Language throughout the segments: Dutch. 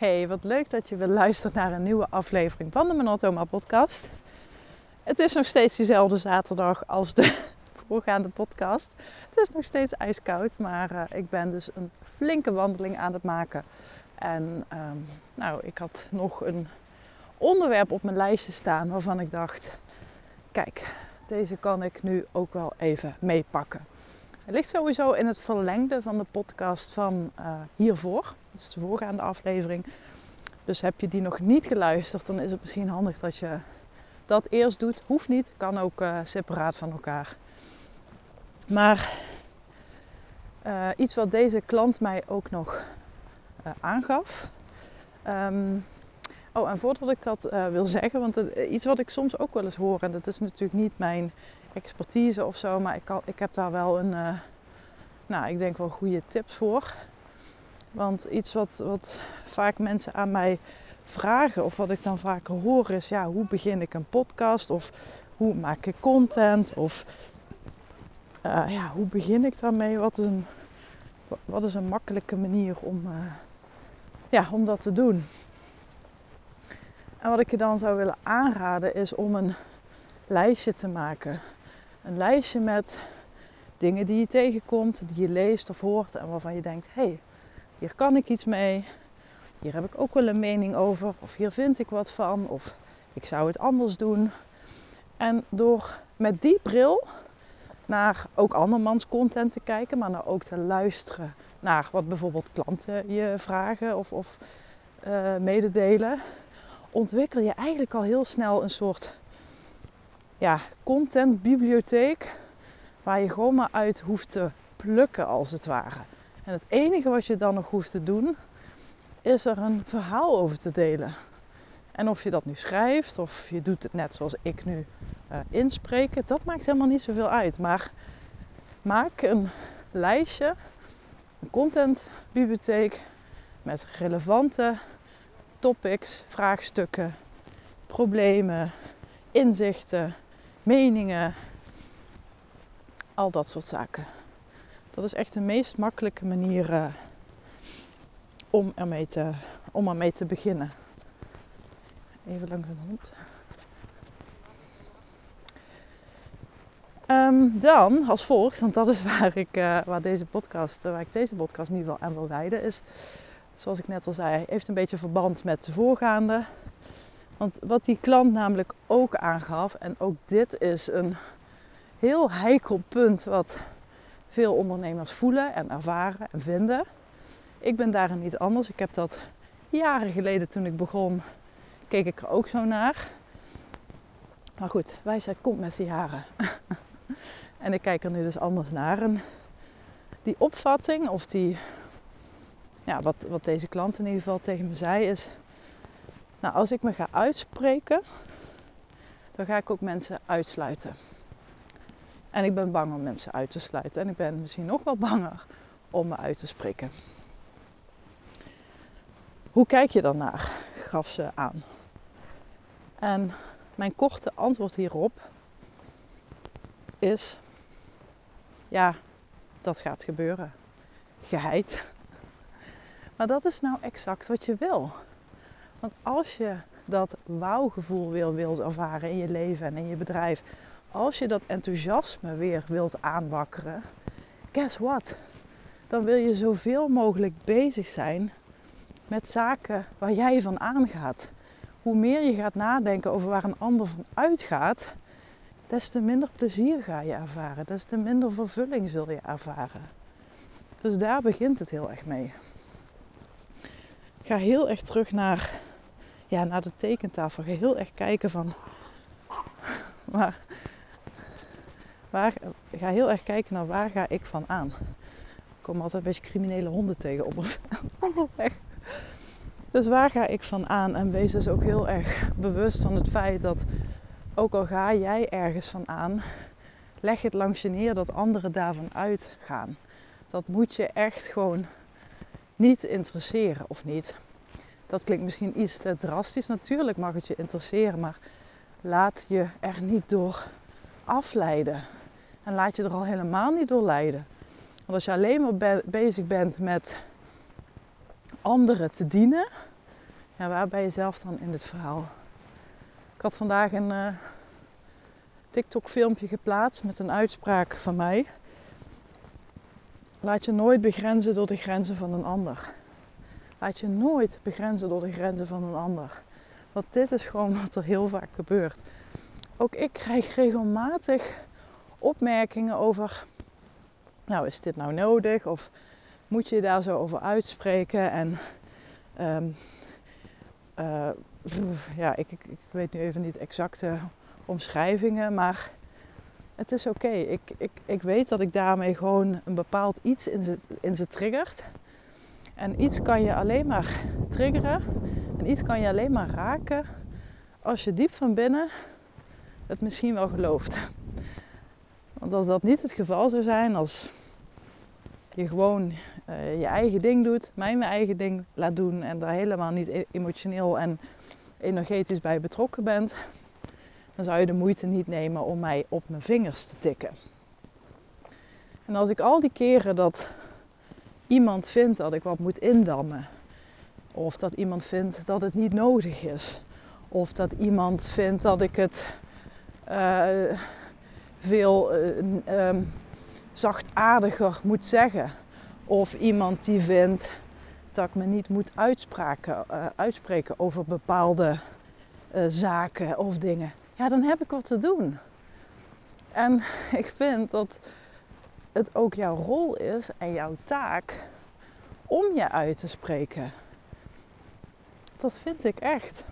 Hey, wat leuk dat je weer luistert naar een nieuwe aflevering van de Monotoma podcast. Het is nog steeds diezelfde zaterdag als de voorgaande podcast. Het is nog steeds ijskoud, maar uh, ik ben dus een flinke wandeling aan het maken. En um, nou, ik had nog een onderwerp op mijn lijstje staan waarvan ik dacht: kijk, deze kan ik nu ook wel even meepakken. Het ligt sowieso in het verlengde van de podcast van uh, hiervoor. Dat is de voorgaande aflevering. Dus heb je die nog niet geluisterd, dan is het misschien handig dat je dat eerst doet. Hoeft niet, kan ook uh, separaat van elkaar. Maar uh, iets wat deze klant mij ook nog uh, aangaf. Um, oh, en voordat ik dat wil zeggen, want iets wat ik soms ook wel eens hoor, en dat is natuurlijk niet mijn expertise of zo, maar ik, kan, ik heb daar wel een, nou, ik denk wel goede tips voor. Want iets wat, wat vaak mensen aan mij vragen, of wat ik dan vaker hoor, is: ja, hoe begin ik een podcast? Of hoe maak ik content? Of uh, ja, hoe begin ik daarmee? Wat is een, wat is een makkelijke manier om, uh, ja, om dat te doen? En wat ik je dan zou willen aanraden is om een lijstje te maken. Een lijstje met dingen die je tegenkomt, die je leest of hoort en waarvan je denkt: hé, hey, hier kan ik iets mee. Hier heb ik ook wel een mening over. Of hier vind ik wat van. Of ik zou het anders doen. En door met die bril naar ook andermans content te kijken, maar naar ook te luisteren naar wat bijvoorbeeld klanten je vragen of, of uh, mededelen, ontwikkel je eigenlijk al heel snel een soort ja, contentbibliotheek waar je gewoon maar uit hoeft te plukken als het ware. En het enige wat je dan nog hoeft te doen, is er een verhaal over te delen. En of je dat nu schrijft of je doet het net zoals ik nu uh, inspreken, dat maakt helemaal niet zoveel uit. Maar maak een lijstje, een contentbibliotheek met relevante topics, vraagstukken, problemen, inzichten, meningen, al dat soort zaken. Dat is echt de meest makkelijke manier uh, om, ermee te, om ermee te beginnen. Even langs de hond. Um, dan als volgt, want dat is waar ik, uh, waar deze podcast, waar ik deze podcast nu wel aan wil leiden, is zoals ik net al zei, heeft een beetje verband met de voorgaande. Want wat die klant namelijk ook aangaf, en ook dit is een heel heikel punt wat veel ondernemers voelen en ervaren en vinden. Ik ben daarin niet anders. Ik heb dat jaren geleden toen ik begon, keek ik er ook zo naar. Maar goed, wijsheid komt met de jaren. en ik kijk er nu dus anders naar. Die opvatting, of die, ja, wat, wat deze klant in ieder geval tegen me zei, is: Nou, als ik me ga uitspreken, dan ga ik ook mensen uitsluiten. En ik ben bang om mensen uit te sluiten. En ik ben misschien nog wel banger om me uit te spreken. Hoe kijk je dan naar? gaf ze aan. En mijn korte antwoord hierop is: ja, dat gaat gebeuren. Geheid. Maar dat is nou exact wat je wil. Want als je dat wauwgevoel wil, wilt ervaren in je leven en in je bedrijf, als je dat enthousiasme weer wilt aanwakkeren, guess what? Dan wil je zoveel mogelijk bezig zijn met zaken waar jij van aangaat. Hoe meer je gaat nadenken over waar een ander van uitgaat, des te minder plezier ga je ervaren, des te minder vervulling zul je ervaren. Dus daar begint het heel erg mee. Ik ga heel erg terug naar, ja, naar de tekentafel. Ga heel erg kijken van. Maar Waar, ga heel erg kijken naar waar ga ik van aan. Ik kom altijd een beetje criminele honden tegen onderweg. Dus waar ga ik van aan? En wees dus ook heel erg bewust van het feit dat ook al ga jij ergens van aan, leg het langs je neer dat anderen daarvan uitgaan. Dat moet je echt gewoon niet interesseren of niet. Dat klinkt misschien iets te drastisch. Natuurlijk mag het je interesseren, maar laat je er niet door afleiden. En laat je er al helemaal niet door leiden. Want als je alleen maar bezig bent met anderen te dienen, Ja, waar ben je zelf dan in dit verhaal? Ik had vandaag een uh, TikTok-filmpje geplaatst met een uitspraak van mij. Laat je nooit begrenzen door de grenzen van een ander. Laat je nooit begrenzen door de grenzen van een ander. Want dit is gewoon wat er heel vaak gebeurt. Ook ik krijg regelmatig opmerkingen over, nou is dit nou nodig? Of moet je daar zo over uitspreken? En um, uh, ja, ik, ik, ik, weet nu even niet exacte omschrijvingen, maar het is oké. Ik, ik, ik weet dat ik daarmee gewoon een bepaald iets in ze, in ze triggert. En iets kan je alleen maar triggeren en iets kan je alleen maar raken als je diep van binnen het misschien wel gelooft. Want als dat niet het geval zou zijn, als je gewoon uh, je eigen ding doet, mij mijn eigen ding laat doen en daar helemaal niet e-, emotioneel en energetisch bij betrokken bent, dan zou je de moeite niet nemen om mij op mijn vingers te tikken. En als ik al die keren dat iemand vindt dat ik wat moet indammen, of dat iemand vindt dat het niet nodig is, of dat iemand vindt dat ik het uh, veel uh, um, zachtaardiger moet zeggen, of iemand die vindt dat ik me niet moet uh, uitspreken over bepaalde zaken of dingen ja, dan heb ik wat te doen. En ik vind dat het ook jouw rol is en jouw taak om je uit te spreken. Dat vind ik echt.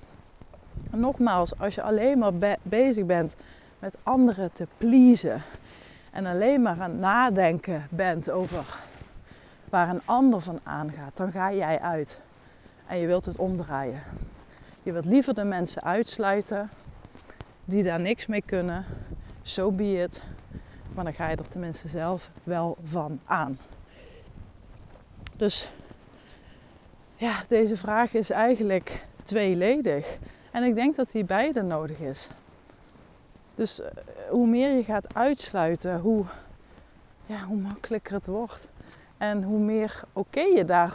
nogmaals, als je alleen maar bezig bent met anderen te pleasen en alleen maar aan het nadenken bent over waar een ander van aangaat, dan ga jij uit en je wilt het omdraaien. Je wilt liever de mensen uitsluiten die daar niks mee kunnen, zo so be it. Maar dan ga je er tenminste zelf wel van aan. Dus ja, deze vraag is eigenlijk tweeledig. En ik denk dat die beide nodig is. Dus eh, hoe meer je gaat uitsluiten, hoe, ja, hoe makkelijker het wordt. En hoe meer oké je daar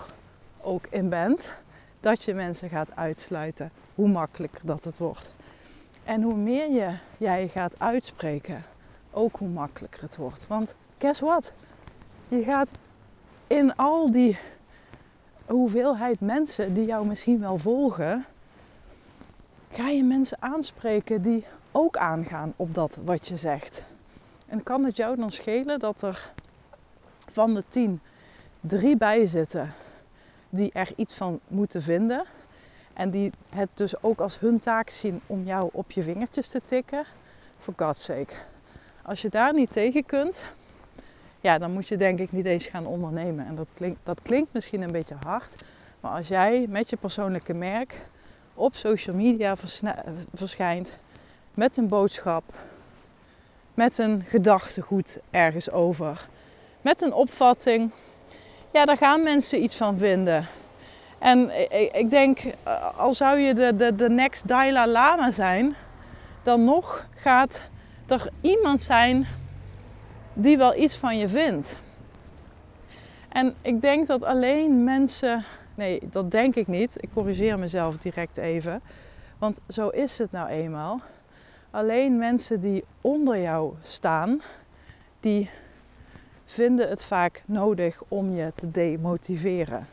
ook in bent dat je mensen gaat uitsluiten, hoe makkelijker dat het wordt. En hoe meer je jij gaat uitspreken, ook hoe makkelijker het wordt. Want guess what? Je gaat in al die hoeveelheid mensen die jou misschien wel volgen, ga je mensen aanspreken die ook aangaan op dat wat je zegt. En kan het jou dan schelen dat er van de tien drie bij zitten die er iets van moeten vinden en die het dus ook als hun taak zien om jou op je vingertjes te tikken. For God's sake. Als je daar niet tegen kunt, ja, dan moet je denk ik niet eens gaan ondernemen. En dat klinkt, dat klinkt misschien een beetje hard. Maar als jij met je persoonlijke merk op social media verschijnt met een boodschap, met een gedachtegoed ergens over, met een opvatting, ja, daar gaan mensen iets van vinden. En ik denk, eh, al zou je de, de, de next Dalai Lama zijn, dan nog gaat er iemand zijn die wel iets van je vindt. En ik denk dat alleen mensen, nee, dat denk ik niet. Ik corrigeer mezelf direct even. Want zo is het nou eenmaal. Alleen mensen die onder jou staan, die vinden het vaak nodig om je te demotiveren.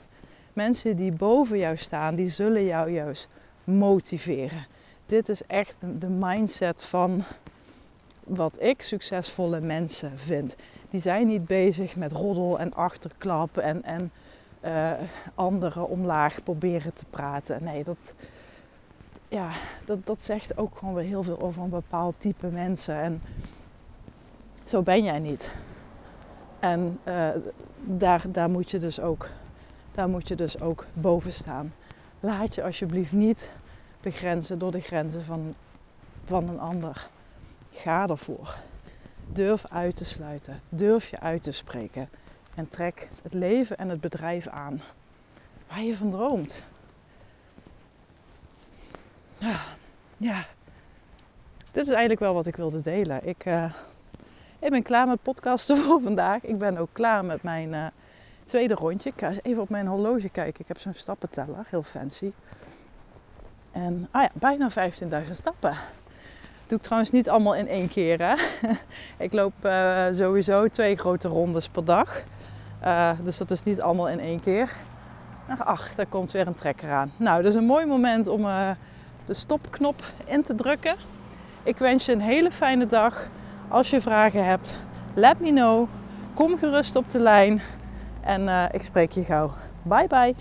Mensen die boven jou staan, die zullen jou juist motiveren. Dit is echt de mindset van wat ik succesvolle mensen vind. Die zijn niet bezig met roddel en achterklap en, en uh, anderen omlaag proberen te praten. Nee, dat, ja, dat, dat zegt ook gewoon weer heel veel over een bepaald type mensen. En zo ben jij niet. En uh, daar, daar moet je dus ook daar moet je dus ook boven staan. Laat je alsjeblieft niet begrenzen door de grenzen van, van een ander. Ga ervoor. Durf uit te sluiten. Durf je uit te spreken. En trek het leven en het bedrijf aan waar je van droomt. Ja. Dit is eigenlijk wel wat ik wilde delen. Ik, uh, ik ben klaar met podcasten voor vandaag. Ik ben ook klaar met mijn uh, tweede rondje. Ik ga eens even op mijn horloge kijken. Ik heb zo'n stappenteller, heel fancy. En ah ja, bijna 15.000 stappen. Doe ik trouwens niet allemaal in één keer. Hè? ik loop uh, sowieso twee grote rondes per dag. Dus dat is niet allemaal in één keer. Ach, daar komt weer een trekker aan. Nou, dat is een mooi moment om de stopknop in te drukken. Ik wens je een hele fijne dag. Als je vragen hebt, let me know. Kom gerust op de lijn. En ik spreek je gauw. Bye bye.